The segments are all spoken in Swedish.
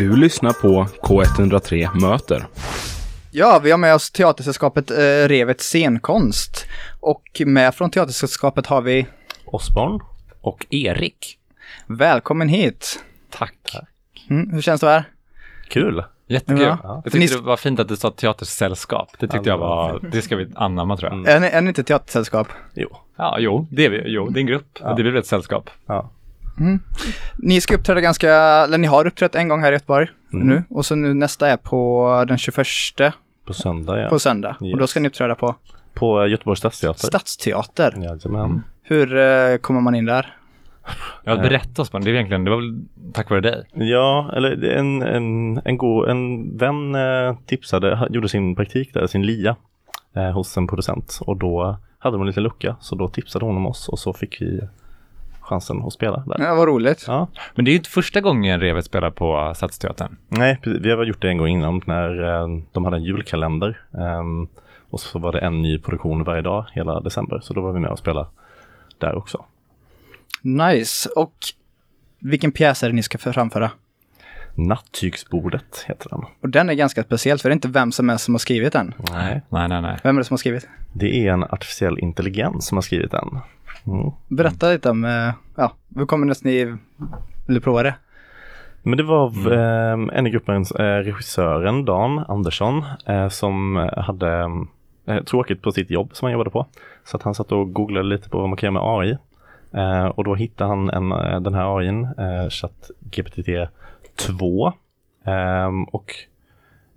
Du lyssnar på K103 Möter. Ja, vi har med oss Teatersällskapet eh, Revet scenkonst. Och med från Teatersällskapet har vi Osborn. Och Erik. Välkommen hit. Tack. Mm, hur känns det här? Kul. Jättekul. Ja. Jag För ni- tyckte det var fint att du sa teatersällskap. Det tyckte Ja, jag var det ska vi anamma tror jag. Är, ni, är ni inte teatersällskap? Jo. Ja, jo, det är vi. Jo, det är en grupp. Och det blir väl ett sällskap. Ja. Ni ska uppträda ganska, eller ni har uppträtt en gång här i Göteborg nu. Och så nu nästa är på den 21 På söndag ja. på söndag. Och då Yes. ska ni uppträda på På Göteborgs stadsteater. Stadsteater. Jajamän. Hur eh, kommer man in där? Jag berätta oss, men det är egentligen, det var väl tack vare dig. Ja, eller en, en, en, god, en vän eh, tipsade, gjorde sin praktik där, sin LIA, eh, hos en producent. Och då hade de en liten lucka, så då tipsade hon om oss och så fick vi chansen att spela där. Ja, vad roligt. Ja. Men det är ju inte första gången Revet spelar på Stadsteatern. Nej, vi har gjort det en gång innan när eh, de hade en julkalender. ehm, och så var det en ny produktion varje dag hela december, så då var vi med och spelade där också. Nice. Och vilken pjäs är det ni ska framföra? Nattygsbordet heter den. Och den är ganska speciell, för det är inte vem som helst som har skrivit den. Nej. Nej, nej, nej. Vem är det som har skrivit? Det är en artificiell intelligens som har skrivit den. Mm. Berätta lite om, eh, ja, hur kommer det att ni ville prova det? Men det var eh, en i gruppen, eh, regissören Dan Andersson, eh, som hade eh, tråkigt på sitt jobb som han jobbade på. Så att han satt och googlade lite på vad man kan göra med AI. Eh, och då hittade han en, den här AIn, eh, ChatGPT 2. Ehm, och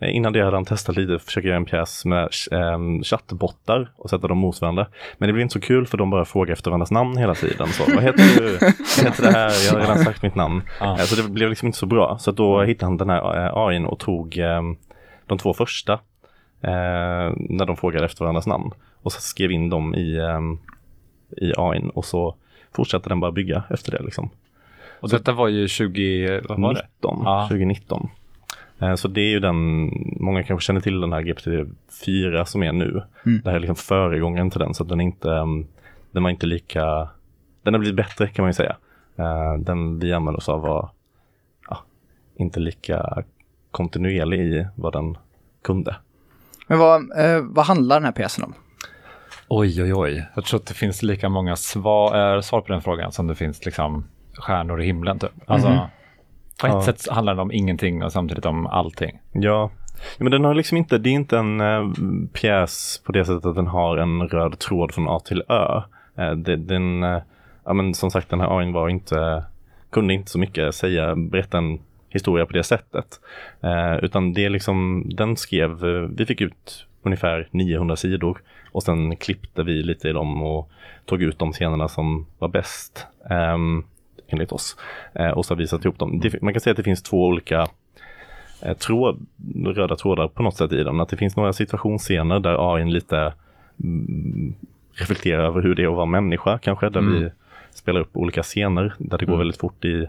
innan det hade han testat lite, försöka göra en pjäs med um, chattbottar och sätta dem mot varandra. Men det blir inte så kul för de bara frågar efter varandras namn hela tiden. Så, vad heter du? Vad heter det här? Jag har redan sagt mitt namn. Ja. Eh, Så det blev liksom inte så bra. Så då hittade han den här eh, AIn och tog ehm, de två första eh, när de frågade efter varandras namn. Och så skrev in dem i, ehm, i AIn och så fortsatte den bara bygga efter det. Liksom. Och detta var ju 20, vad var det? 19, Ja. 2019. Eh, Så det är ju den, många kanske känner till den här GPT-4 som är nu. Mm. Det här är liksom föregångaren till den så att den är inte, den var inte lika, den har blivit bättre kan man ju säga. Eh, Den vi använder oss av var ja, inte lika kontinuerlig i vad den kunde. Men vad, eh, vad handlar den här pjäsen om? Oj, oj, oj. Jag tror att det finns lika många svar, svar på den frågan som det finns liksom stjärnor i himlen typ. Alltså, på ett Ja. sätt handlar det om ingenting och samtidigt om allting. Ja, men den har liksom inte, det är inte en eh, pjäs på det sättet att den har en röd tråd från A till Ö. Eh, det, den, eh, ja men som sagt den här AIn var inte, kunde inte så mycket säga, berätta en historia på det sättet. Eh, utan det är liksom, den skrev, eh, vi fick ut ungefär 900 sidor och sen klippte vi lite i dem och tog ut de scenerna som var bäst. ehm, enligt oss. Eh, och så har vi satt ihop dem. Det, man kan säga att det finns två olika eh, tråd, röda trådar på något sätt i den. Att det finns några situationsscener där AI lite mm, reflekterar över hur det är att vara människa kanske. Där vi spelar upp olika scener där det går väldigt fort i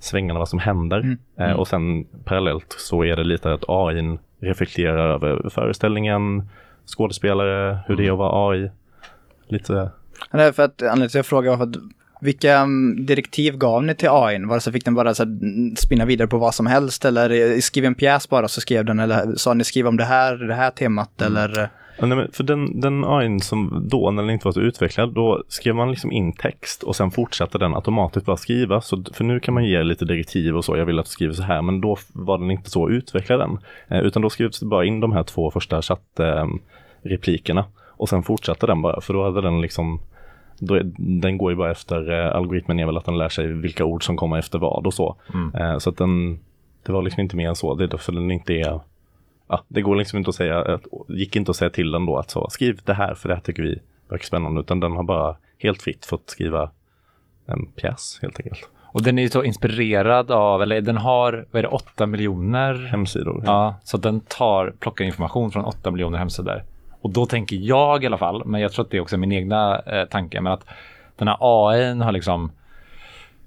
svängarna vad som händer. Eh, och sen parallellt så är det lite att AI reflekterar över föreställningen, skådespelare, hur det är att vara AI. Lite är för att anledningen till att jag frågar var för att vilka mm, direktiv gav ni till AI? Var så fick den bara så mm, spinna vidare på vad som helst eller eh, skrev en pjäs bara så skrev den eller sa ni skriv om det här, det här temat eller? eh, Ja, nej, för den, den AIn som då, när den inte var så utvecklad, då skrev man liksom in text och sen fortsatte den automatiskt bara skriva. Så, för nu kan man ge lite direktiv och så, jag vill att du skriver så här, men då var den inte så utvecklad än. Eh, utan då skrevs det bara in de här två första chattreplikerna och sen fortsatte den bara, för då hade den liksom är, den går ju bara efter, eh, algoritmen är väl att den lär sig vilka ord som kommer efter vad och så. Eh, så att den, det var liksom inte mer än så, det är därför den inte är ja, det går liksom inte att säga, att- gick inte att säga till den då att så, skriv det här för det här tycker vi verkar spännande, utan den har bara helt fritt fått skriva en pjäs helt enkelt. Och den är ju så inspirerad av, eller den har, vad är det, 8 miljoner? Hemsidor. Ja, så den tar, plockar information från 8 miljoner hemsidor. Och då tänker jag i alla fall, men jag tror att det är också min egna eh, tanke, men att den här AI har liksom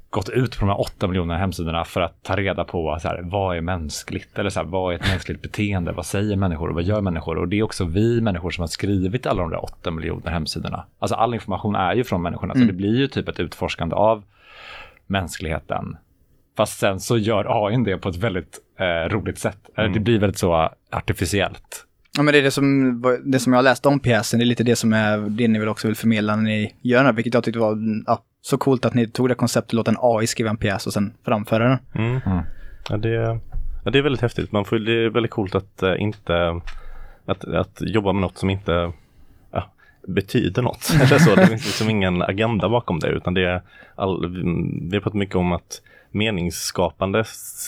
gått ut på de här 8 miljoner hemsidorna för att ta reda på så här, vad är mänskligt eller så här, vad är ett mänskligt beteende, vad säger människor och vad gör människor? Och det är också vi människor som har skrivit alla de där 8 miljoner hemsidorna. Alltså all information är ju från människorna, så det blir ju typ ett utforskande av mänskligheten Fast sen så gör AI det på ett väldigt eh, roligt sätt. Eh, Mm. Det blir väldigt så artificiellt. Ja, men det är det som, det som jag har läst om pjäsen, det är lite det som är det ni väl också vill förmedla när ni gör den här, vilket jag tyckte var ja, så coolt att ni tog det konceptet, låta en AI skriva en pjäs och sen framföra den. Mm. Mm. Ja, det, ja, det är väldigt häftigt. Man får, det är väldigt coolt att eh, inte att, att jobba med något som inte betyder något. Eller så. Det finns liksom ingen agenda bakom det utan det är all, vi har pratat mycket om att meningsskapande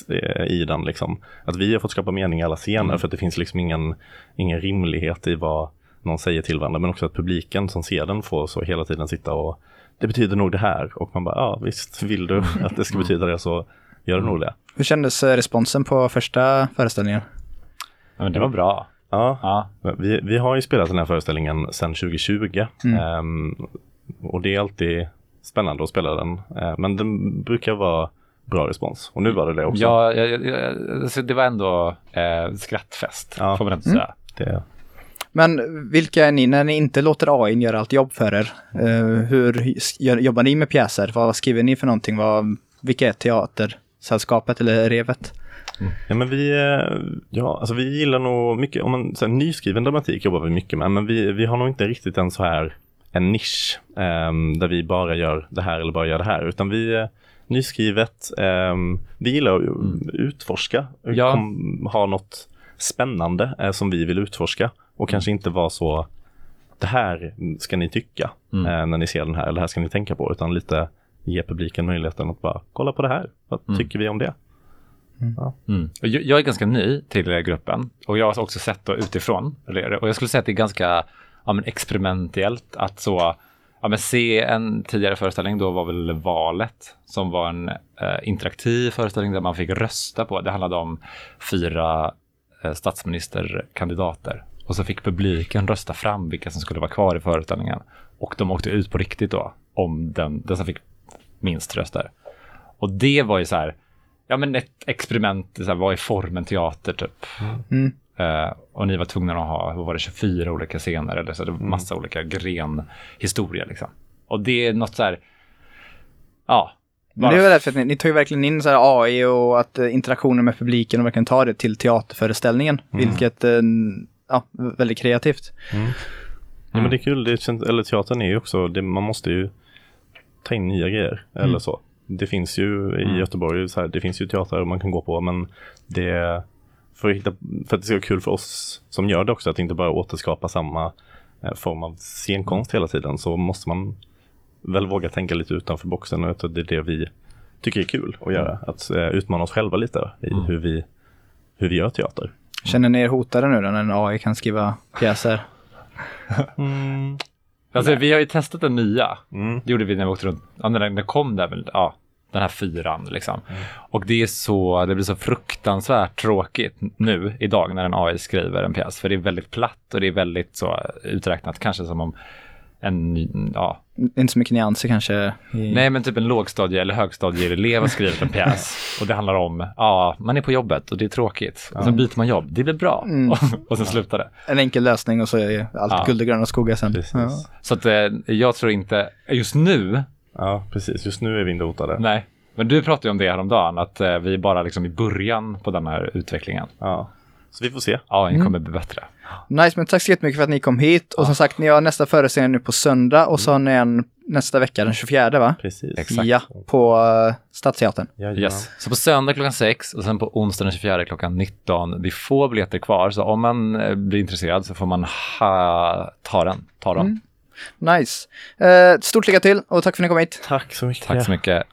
eh, i den liksom. Att vi har fått skapa mening i alla scener för att det finns liksom ingen, ingen rimlighet i vad någon säger till varandra men också att publiken som ser den får så hela tiden sitta och det betyder nog det här och man bara ja visst vill du att det ska betyda det så gör det nog det. Hur kändes eh, responsen på första föreställningen? Ja, men det var bra. Ja, Ja. vi, vi har ju spelat den här föreställningen sedan 2020 Ehm, och det är alltid spännande att spela den. Eh, men den brukar vara bra respons och nu var det det också. Ja, jag, jag, alltså det var ändå eh, skrattfest, Ja. får man inte säga. Det, Men vilka är ni när ni inte låter AI göra allt jobb för er? Eh, hur gör, jobbar ni med pjäser? Vad skriver ni för någonting? Vad, vilka är teatersällskapet eller revet? Ja, men vi, eh, ja, alltså vi gillar nog mycket, om man, så här, nyskriven dramatik jobbar vi mycket med, men vi, vi har nog inte riktigt en så här en nisch ehm, där vi bara gör det här eller bara gör det här, utan vi eh, nyskrivet, ehm, vi gillar att utforska, Ja. kom, ha något spännande eh, som vi vill utforska och kanske inte vara så det här ska ni tycka Mm. eh, när ni ser den här, eller det här ska ni tänka på, utan lite ge publiken möjligheten att bara kolla på det här. Vad Mm. tycker vi om det? Mm. Och Jag, jag är ganska ny till gruppen och jag har också sett då utifrån. Och jag skulle säga att det är ganska ja, men experimentellt att så ja, men se en tidigare föreställning, då var väl Valet, som var en eh, interaktiv föreställning där man fick rösta på. Det handlade om fyra eh, statsministerkandidater och så fick publiken rösta fram vilka som skulle vara kvar i föreställningen. Och de åkte ut på riktigt då om den, den som fick minst röster. Och det var ju så här, ja men ett experiment, så här, vad är formen teater typ? Mm. Eh, och ni var tvungna att ha, vad var det, 24 olika scener eller så, det var massa olika grenhistorier liksom. Och det är något så här, ja. Men det är väl därför att ni, ni tar ju verkligen in så här AI och att eh, interaktionen med publiken och verkligen tar det till teaterföreställningen, vilket eh, ja, väldigt kreativt. Ja, men det är kul, det känns, eller teatern är ju också, det, man måste ju ta in nya grejer eller så. Det finns ju i Göteborg, så här, det finns ju teatrar man kan gå på men det för att, hitta, för att det ska vara kul för oss som gör det också, att inte bara återskapa samma eh, form av scenkonst hela tiden så måste man väl våga tänka lite utanför boxen och jag tror det är det vi tycker är kul att göra. Att eh, utmana oss själva lite i hur, vi, hur vi gör teater. Känner ni er hotade nu då när en AI kan skriva pjäser? Alltså, vi har ju testat den nya. Mm. Det gjorde vi när vi åkte runt. Ja, när den kom där väl, ja, den här fyran liksom. Och det är så, det blir så fruktansvärt tråkigt nu idag när en AI skriver en pjäs. För det är väldigt platt och det är väldigt så uträknat, kanske som om en, ja, Inte så mycket nyanser kanske? I... nej men typ en lågstadie eller högstadieelev har skrivit en pjäs. Och det handlar om, ja, man är på jobbet och det är tråkigt. Och sen byter man jobb, det blir bra. Och, och sen slutar det. En enkel lösning och så är allt Ja. guld och gröna skogar sen. Ja. Så att eh, jag tror inte, just nu, Ja, precis. Just nu är vi inte hotade. Nej, men du pratade ju om det häromdagen, att eh, vi är bara liksom i början på den här utvecklingen. Ja. Så vi får se. Ja, den kommer bli bättre. Nice, men tack så jättemycket för att ni kom hit. Och som sagt, ni har nästa föreställning nu på söndag och så har ni en nästa vecka den 24 va? Precis. Exakt. Ja, på uh, Stadsteatern. Jajamän. Yes. Så på söndag klockan 6 och sen på onsdag den 24 klockan 19. Det är få biljetter kvar, så om man eh, blir intresserad så får man ha, ta den. Ta dem. Nice. Eh, stort lycka till och tack för att ni kom hit. Tack så mycket. Tack så mycket.